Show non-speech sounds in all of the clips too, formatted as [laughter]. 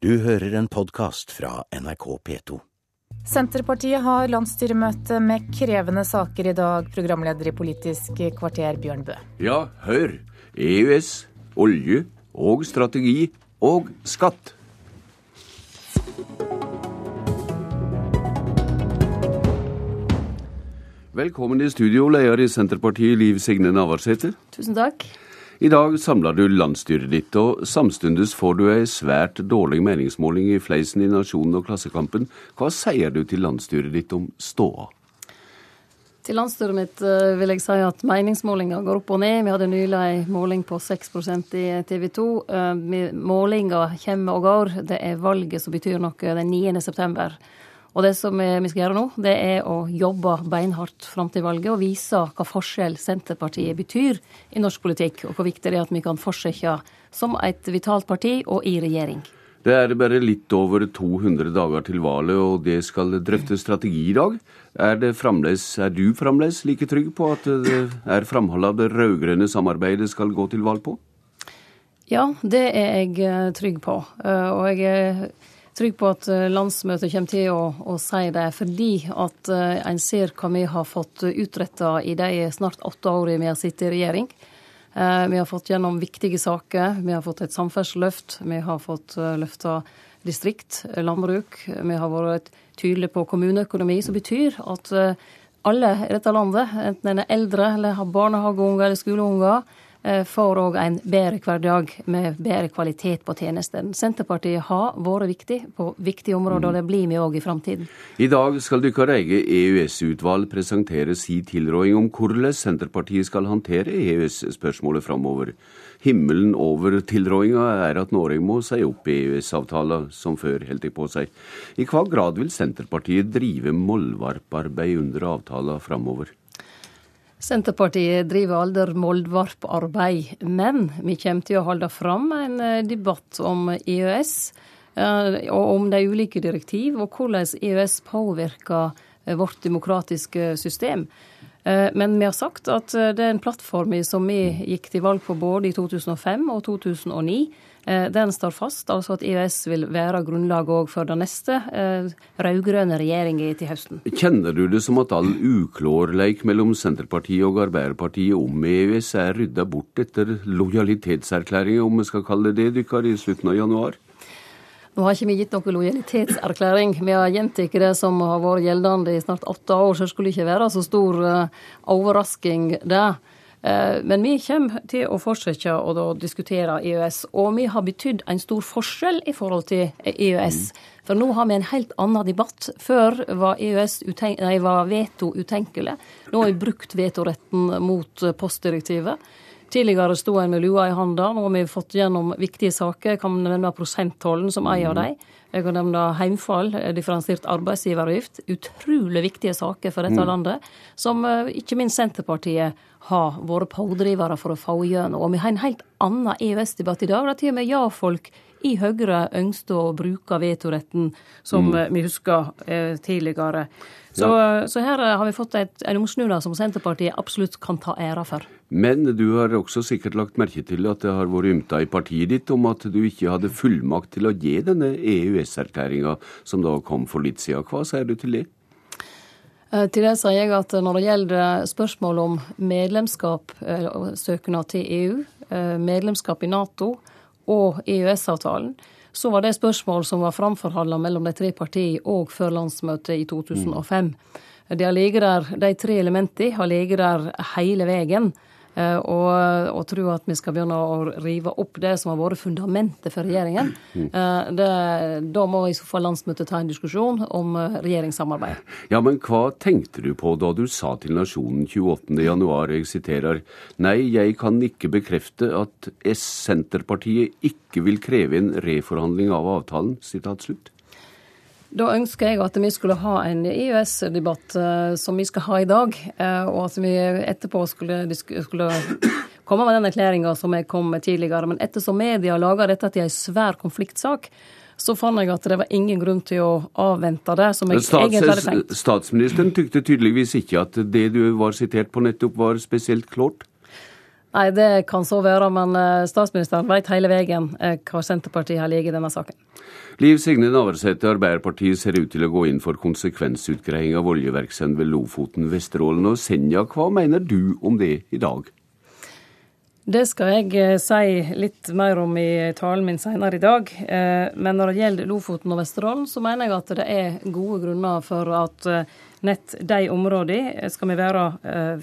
Du hører en podkast fra NRK P2. Senterpartiet har landsstyremøte med krevende saker i dag, programleder i Politisk kvarter Bjørn Bø. Ja, hør. EØS, olje og strategi og skatt. Velkommen i studio, leder i Senterpartiet Liv Signe Navarsete. Tusen takk. I dag samler du landsstyret ditt, og samtidig får du ei svært dårlig meningsmåling i fleisen i Nasjonen og Klassekampen. Hva sier du til landsstyret ditt om ståa? Til landsstyret mitt eh, vil jeg si at meningsmålinga går opp og ned. Vi hadde nylig ei måling på 6% i TV 2. Målinga kommer og går. Det er valget som betyr noe den 9. september. Og det som vi skal gjøre nå, det er å jobbe beinhardt fram til valget og vise hva forskjell Senterpartiet betyr i norsk politikk, og hvor viktig det er at vi kan fortsette som et vitalt parti og i regjering. Det er bare litt over 200 dager til valget, og det skal drøfte strategi i dag. Er, er du fremdeles like trygg på at det er framholdet av det rød-grønne samarbeidet skal gå til valg på? Ja, det er jeg eh, trygg på. Eh, og jeg er trygg på at eh, landsmøtet kommer til å, å si det, fordi at eh, en ser hva vi har fått utretta i de snart åtte årene vi har sittet i regjering. Eh, vi har fått gjennom viktige saker. Vi har fått et samferdselsløft. Vi har fått løfta distrikt, landbruk. Vi har vært tydelige på kommuneøkonomi, som betyr at alle i dette landet, enten en er eldre eller har barnehageunger eller skoleunger, Eh, får òg en bedre hverdag med bedre kvalitet på tjenesten. Senterpartiet har vært viktig på viktige områder, og det blir vi òg i framtiden. I dag skal deres eget EØS-utvalg presentere sin tilråding om hvordan Senterpartiet skal håndtere EØS-spørsmålet framover. Himmelen over tilrådinga er at Norge må si opp EØS-avtalen som før, holdt på seg. I hva grad vil Senterpartiet drive mollvarparbeid under avtalen framover? Senterpartiet driver aldri moldvarparbeid, men vi kommer til å holde fram en eh, debatt om EØS eh, og om de ulike direktiv, og hvordan EØS påvirker eh, vårt demokratiske system. Men vi har sagt at den plattform som vi gikk til valg på både i 2005 og 2009, Eh, den står fast, altså at EØS vil være grunnlaget òg for den neste eh, rød-grønne regjeringa til høsten. Kjenner du det som at all uklårleik mellom Senterpartiet og Arbeiderpartiet om EØS er rydda bort etter lojalitetserklæringa, om vi skal kalle det det, dere, i slutten av januar? Nå har ikke vi gitt noen lojalitetserklæring. Vi har gjentatt det som har vært gjeldende i snart åtte år, så det skulle ikke være så stor uh, overrasking det. Eh, men vi kommer til å fortsette å diskutere EØS, og vi har betydd en stor forskjell i forhold til EØS. For nå har vi en helt annen debatt. Før var, EØS nei, var veto utenkelig. Nå har vi brukt vetoretten mot postdirektivet. Tidligere sto en med lua i handa. Nå har vi fått gjennom viktige saker. Jeg kan nevne prosenttollen som en av dem. Jeg kan nevne heimfall, differensiert arbeidsgiveravgift. Utrolig viktige saker for dette mm. landet, som eh, ikke minst Senterpartiet har vært pådrivere for å få igjennom. Og vi har en helt annen EØS-debatt i dag, der til og med ja-folk i Høyre ønsket å bruke vetoretten, som mm. vi husker eh, tidligere. Så, ja. så, her har vi fått et, en omsnunad som Senterpartiet absolutt kan ta æra for. Men du har også sikkert lagt merke til at det har vært ymta i partiet ditt om at du ikke hadde fullmakt til å gi denne EØS-erklæringa som da kom for litt siden. Hva sier du til det? Eh, til det sier jeg at når det gjelder spørsmål om medlemskap, eh, søknad til EU, eh, medlemskap i Nato og EØS-avtalen, så var det spørsmål som var framforhandla mellom de tre partiene òg før landsmøtet i 2005. Mm. De, har der, de tre elementene har ligget der hele veien. Eh, og, og tro at vi skal begynne å rive opp det som har vært fundamentet for regjeringen. Eh, det, da må i så fall landsmøtet ta en diskusjon om eh, regjeringssamarbeid. Ja, men hva tenkte du på da du sa til Nasjonen 28.1, jeg siterer, nei, jeg kan ikke bekrefte at S-Senterpartiet ikke vil kreve en reforhandling av avtalen, sitat slutt. Da ønsker jeg at vi skulle ha en EØS-debatt uh, som vi skal ha i dag, uh, og at vi etterpå skulle, skulle komme med den erklæringa som jeg kom med tidligere. Men ettersom media laga dette til en svær konfliktsak, så fant jeg at det var ingen grunn til å avvente det. som jeg Stats, egentlig hadde tenkt. Statsministeren tykte tydeligvis ikke at det du var sitert på nettopp var spesielt klart? Nei, det kan så være, men statsministeren vet hele veien hva Senterpartiet har ligget i denne saken. Liv Signe Navarsete, Arbeiderpartiet ser ut til å gå inn for konsekvensutgreiing av oljeverksemd ved Lofoten, Vesterålen og Senja. Hva mener du om det i dag? Det skal jeg eh, si litt mer om i talen min senere i dag. Eh, men når det gjelder Lofoten og Vesterålen, så mener jeg at det er gode grunner for at eh, nett de områdene skal vi være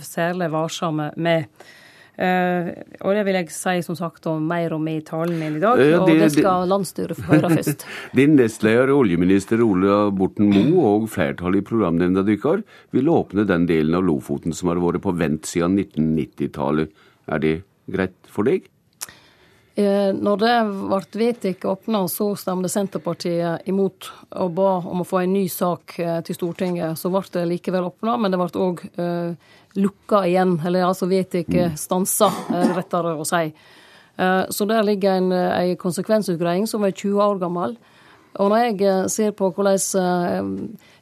særlig varsomme med. Uh, og det vil jeg si som sagt om mer om i talen min i dag, ja, det, og det skal det, landsstyret få høre først. [laughs] Din nestleder, oljeminister Ola Borten Moe og flertallet i programnemnda deres vil åpne den delen av Lofoten som har vært på vent siden 1990-tallet. Er det greit for deg? Eh, når det ble vedtatt åpna, så stemte Senterpartiet imot og ba om å få en ny sak eh, til Stortinget. Så ble det likevel åpna, men det ble òg uh, lukka igjen. Eller altså vedtatt mm. stansa, rettere å si. Så der ligger en, en konsekvensutgreiing som er 20 år gammel. Og når jeg ser på hvordan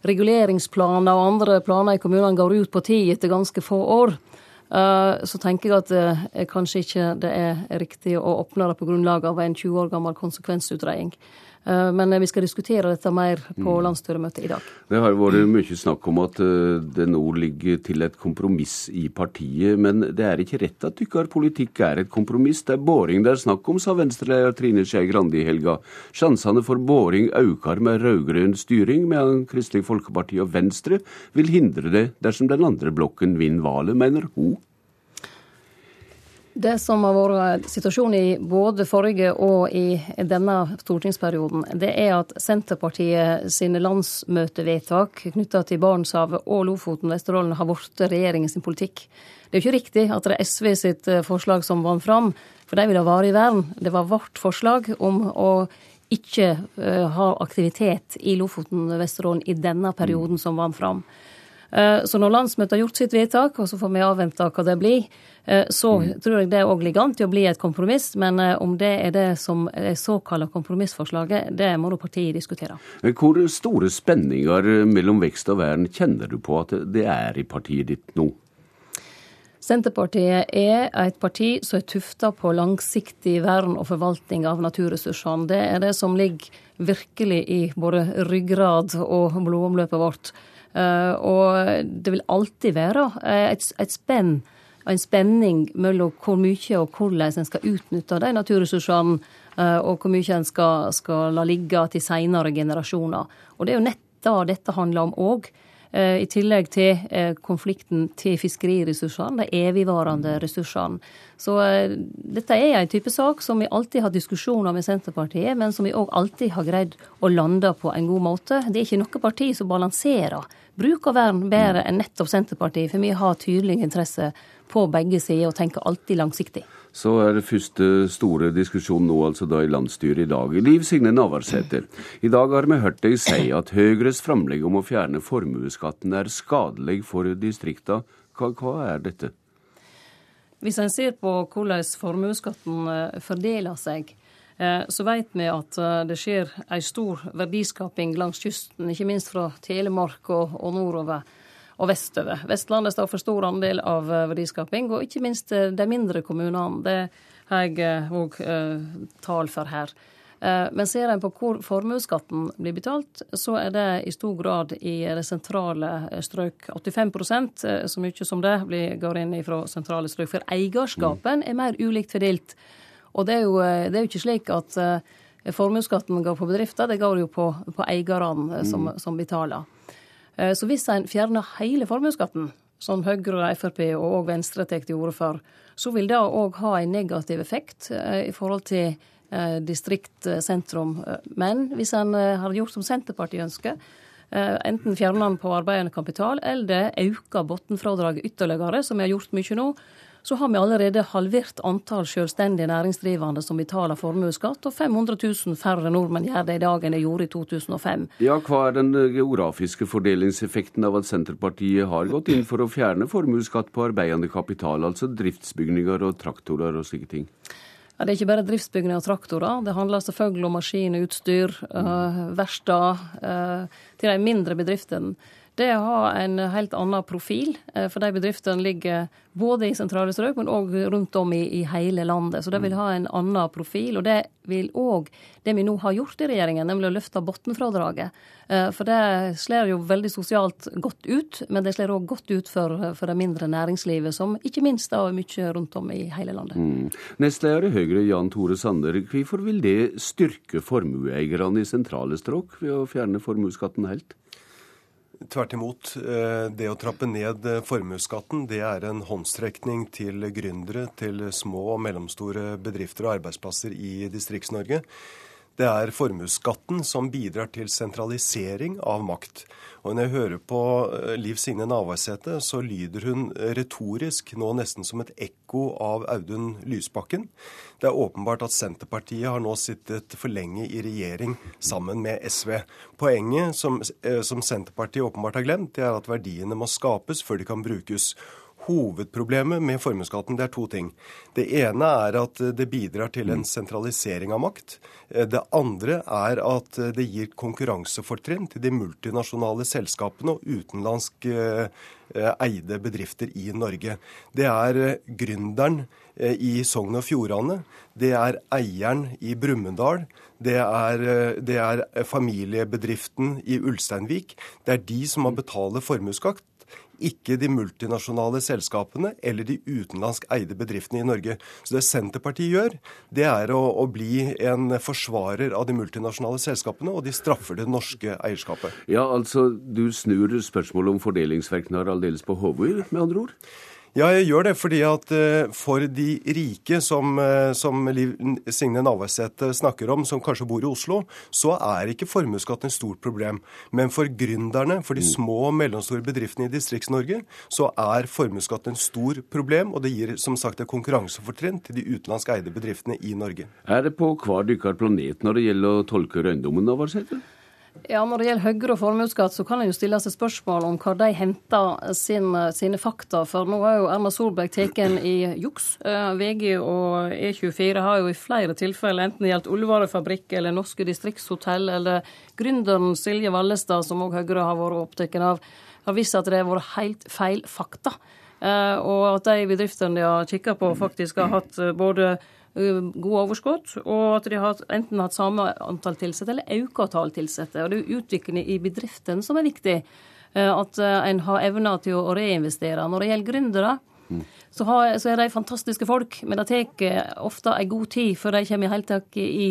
reguleringsplaner og andre planer i kommunene går ut på tid etter ganske få år, Eh, så tenker jeg at uh, kanskje ikke det er riktig å åpne det på grunnlag av en 20 år gammel konsekvensutredning. Eh, men vi skal diskutere dette mer på mm. landsstyremøtet i dag. Det har vært mye snakk om at det nå ligger til et kompromiss i partiet. Men det er ikke rett at dykkar politikk er et kompromiss. Det er boring det er snakk om, sa Venstre-leder Trine Skei Grande i helga. Sjansene for boring øker med rød-grønn styring, medan Kristelig Folkeparti og Venstre vil hindre det dersom den andre blokken vinner valget, mener hun. Det som har vært situasjonen i både forrige og i denne stortingsperioden, det er at Senterpartiet sine landsmøtevedtak knytta til Barentshavet og Lofoten og Vesterålen har blitt regjeringens politikk. Det er jo ikke riktig at det er SV sitt eh, forslag som vant fram, for de vil ha varig vern. Det var vårt forslag om å ikke uh, ha aktivitet i Lofoten og Vesterålen i denne perioden som vant fram. Uh, så når landsmøtet har gjort sitt vedtak, og så får vi avvente hva det blir, Eh, så mm. tror jeg det òg ligger an til å bli et kompromiss. Men eh, om det er det som er såkalla kompromissforslaget, det må da partiet diskutere. Hvor store spenninger mellom vekst og vern kjenner du på at det er i partiet ditt nå? Senterpartiet er et parti som er tufta på langsiktig vern og forvaltning av naturressursene. Det er det som ligger virkelig i både ryggrad og blodomløpet vårt. Eh, og det vil alltid være et, et spenn en spenning mellom hvor mye og hvordan en skal utnytte de naturressursene, eh, og hvor mye en skal, skal la ligge til seinere generasjoner. Og det er jo nett det dette handler om òg. Eh, I tillegg til eh, konflikten til fiskeriressursene, de evigvarende ressursene. Så dette er en type sak som vi alltid har diskusjoner med Senterpartiet, men som vi òg alltid har greid å lande på en god måte. Det er ikke noe parti som balanserer bruk og vern bedre enn nettopp Senterpartiet, for vi har tydelige interesser på begge sider og tenker alltid langsiktig. Så er det første store diskusjon nå, altså da i landsstyret i dag. Liv Signe Navarsete, i dag har vi hørt deg si at Høyres framlegg om å fjerne formuesskatten er skadelig for distrikta. Hva, hva er dette? Hvis en ser på hvordan formuesskatten eh, fordeler seg, eh, så vet vi at eh, det skjer ei stor verdiskaping langs kysten, ikke minst fra Telemark og, og nordover og vestover. Vestlandet står for stor andel av eh, verdiskaping, og ikke minst eh, de mindre kommunene. Det har jeg òg eh, tall for her. Men ser en på hvor formuesskatten blir betalt, så er det i stor grad i det sentrale strøk. 85% så mye som det går inn fra sentrale strøk. For eierskapen er mer ulikt fordelt. Og det er jo, det er jo ikke slik at formuesskatten går på bedrifter, det går jo på, på eierne som, mm. som betaler. Eh, så hvis en fjerner hele formuesskatten, som Høyre, Frp og Venstre tar til orde for, så vil det òg ha en negativ effekt eh, i forhold til eh, distrikt, sentrum. Men hvis en hadde gjort som Senterpartiet ønsker, enten fjerner den på arbeidende kapital, eller øker bunnfradraget ytterligere, som vi har gjort mye nå, så har vi allerede halvert antall selvstendige næringsdrivende som betaler formuesskatt, og 500 000 færre nordmenn gjør det i dag enn de gjorde i 2005. Ja, Hva er den geografiske fordelingseffekten av at Senterpartiet har gått inn for å fjerne formuesskatt på arbeidende kapital, altså driftsbygninger og traktorer og slike ting? Ja, det er ikke bare driftsbygninger og traktorer. Det handler selvfølgelig om maskiner, utstyr, uh, verksteder uh, til de mindre bedriftene. Det har en helt annen profil. Eh, for de bedriftene ligger både i sentrale strøk, men òg rundt om i, i, hele landet. Så det vil ha en annen profil. Og det vil òg det vi nå har gjort i regjeringen, nemlig å løfte bunnfradraget. Eh, for det slår jo veldig sosialt godt ut, men det slår òg godt ut for, for, det mindre næringslivet, som ikke minst er mye rundt om i hele landet. Mm. Nestleder i Høyre, Jan Tore Sander, hvorfor vil det styrke formueeierne i sentrale strøk ved å fjerne formuesskatten helt? Tvert imot. Eh, det å trappe ned eh, formuesskatten det er en håndstrekning til gründere, til små og mellomstore bedrifter og arbeidsplasser i Distrikts-Norge. Det er formuesskatten som bidrar til sentralisering av makt. Og når jeg hører på eh, Liv Signe Navarsete, så lyder hun retorisk nå nesten som et ekko av Audun Lysbakken. Det er åpenbart at Senterpartiet har nå sittet for lenge i regjering sammen med SV. Poenget som, eh, som Senterpartiet åpenbart har glemt, det er at verdiene må skapes før de kan brukes. Hovedproblemet med formuesskatten er to ting. Det ene er at det bidrar til en sentralisering av makt. Det andre er at det gir konkurransefortrinn til de multinasjonale selskapene og utenlandsk eh, eide bedrifter i Norge. Det er eh, gründeren eh, i Sogn og Fjordane. Det er eieren i Brumunddal. Det det er familiebedriften i Ulsteinvik. Det er de som må betale formuesskatt ikke de multinasjonale selskapene eller de utenlandsk eide bedriftene i Norge. Så det Senterpartiet gjør, det er å, å, bli en forsvarer av de multinasjonale selskapene, og de straffer det norske eierskapet. Ja, altså du snur spørsmålet om fordelingsvirkninger aldeles på hodet, med andre ord? Ja, jeg gjør det fordi at eh, for de rike, som, eh, som Liv Signe Navarsete snakker om, som kanskje bor i Oslo, så er ikke formuesskatt et stort problem. Men for gründerne, for de mm. små og mellomstore bedriftene i Distrikts-Norge, så er formuesskatt en stor problem, og det gir som sagt et konkurransefortrinn til de utenlandsk eide bedriftene i Norge. Er det på hver deres planet når det gjelder å tolke røyndommen, Navarsete? Ja, Når det gjelder Høyre og formuesskatt, så kan en jo stille seg spørsmål om hvor de henter sin, sine fakta. For nå er jo Erna Solberg tatt i juks. Eh, VG og E24 har jo i flere tilfeller, enten det gjelder ullvarefabrikk eller norske distriktshotell eller gründeren Silje Vallestad, som òg Høyre har vært opptatt av, har vist at det har vært helt feil fakta. Eh, og at de bedriftene de har kikka på, faktisk har hatt eh, både gode overskudd, og at de har enten hatt samme antall ansatte eller økt antall ansatte. Og det er utviklingen i bedriften som er viktig. Eh, at eh, en har evner til å reinvestere. Når det gjelder gründere, mm. så, har, så, er de fantastiske folk, men det tar ofte en god tid før de kommer i hele tatt i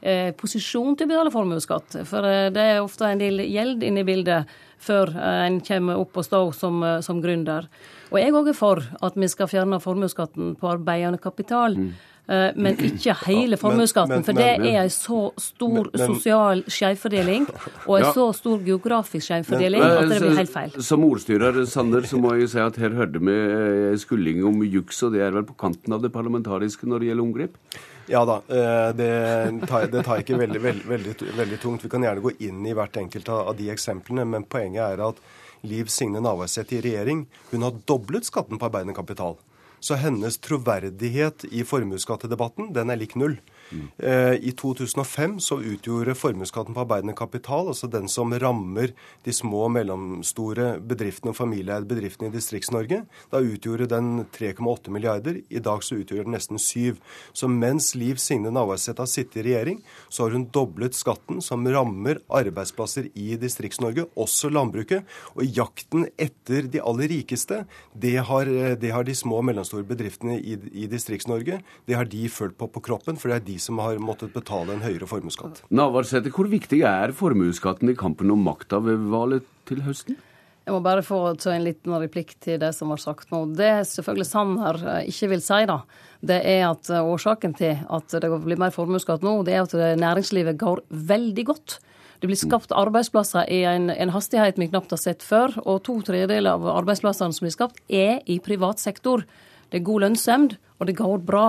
eh, posisjon til å betale formuesskatt. For eh, det er ofte en del gjeld inne i bildet før eh, en kommer opp og stå som, som gründer. Og jeg òg er for at vi skal fjerne formuesskatten på arbeidende kapital. Mm. Eh, men ikke hele formuesskatten. For det er en så stor sosial skjevfordeling og en så stor geografisk skjevfordeling at det blir helt feil. Som ordstyrer Sander, så må jeg si at her hørte vi skulling om juks, og det er vel på kanten av det parlamentariske når det gjelder omgrep? Ja da, eh, det tar, det tar ikke veldig, veldig, veldig, veldig, tungt. Vi kan gjerne gå inn i hvert enkelt av de eksemplene, men poenget er at Liv Signe Navarsete i regjering hun har doblet skatten på arbeidende kapital. Så hennes troverdighet i formuesskattedebatten, den er lik null. Eh, I 2005 så utgjorde formuesskatten på arbeidende kapital, altså den som rammer de små og mellomstore bedriftene og familieeide bedriftene i Distrikts-Norge, da utgjorde den 3,8 milliarder. I dag så utgjør den nesten 7. Så mens Liv Signe Navarsete har sittet i regjering, så har hun doblet skatten som rammer arbeidsplasser i Distrikts-Norge, også landbruket. Og jakten etter de aller rikeste, det har, det har de små og mellomstore bedriftene i, i Distrikts-Norge, det har de følt på på kroppen. for det er de som har måttet betale en høyere formuesskatt. Navarsete, hvor viktig er formuesskatten i kampen om makta ved valget til høsten? Jeg må bare få ta en liten replikk til det som var sagt nå. Det selvfølgelig Sanner eh, ikke vil si, da, det er at eh, årsaken til at det blir mer formuesskatt nå, det er at næringslivet går veldig godt. Det blir skapt arbeidsplasser i en, en hastighet vi knapt har sett før. Og to tredjedeler av arbeidsplassene som blir skapt, er i privat sektor. Det er god lønnsomhet, og det går bra.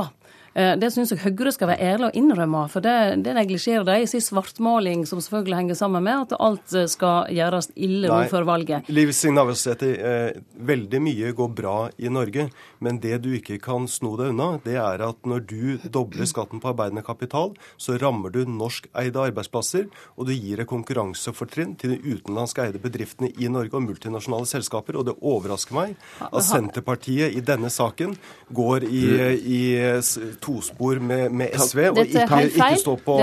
Eh, det syns jeg Høyre skal være ærlig og innrømme, for det, det neglisjerer de i sin svartmaling, som selvfølgelig henger sammen med at alt eh, skal gjøres ille nå før valget. Liv Signe Navarsete, eh, veldig mye går bra i Norge, men det du ikke kan sno deg unna, det er at når du dobler skatten på arbeidende kapital, så rammer du norskeide arbeidsplasser, og du gir et konkurransefortrinn til de utenlandske eide bedriftene i Norge og multinasjonale selskaper. Og det overrasker meg at Senterpartiet i denne saken går i, i tospor med, med SV, og ikke, ikke stå på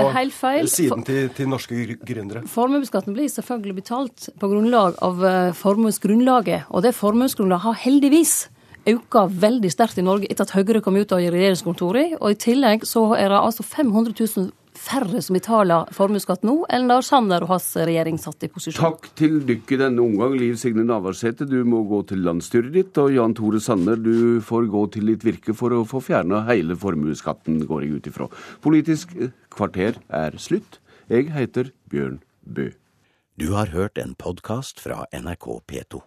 siden til, til norske gründere. Formuesskatten blir selvfølgelig betalt på grunnlag av eh, formuesgrunnlaget, og det formuesgrunnlaget har heldigvis auka veldig sterkt i Norge etter at Høyre kom ut av regjeringskontoret. Og i tillegg så er det altså 500 000 færre som betaler formuesskatt nå, enn da Sanner og hans regjering satt i posisjon. Takk til dykk i denne omgang, Liv Signe Navarsete. Du må gå til landsstyret ditt. Og Jan Tore Sanner, du får gå til ditt virke for å få fjerna hele formuesskatten, går jeg ut ifra. Politisk kvarter er slutt. Jeg heter Bjørn Bø. Du har hørt en podkast fra NRK P2.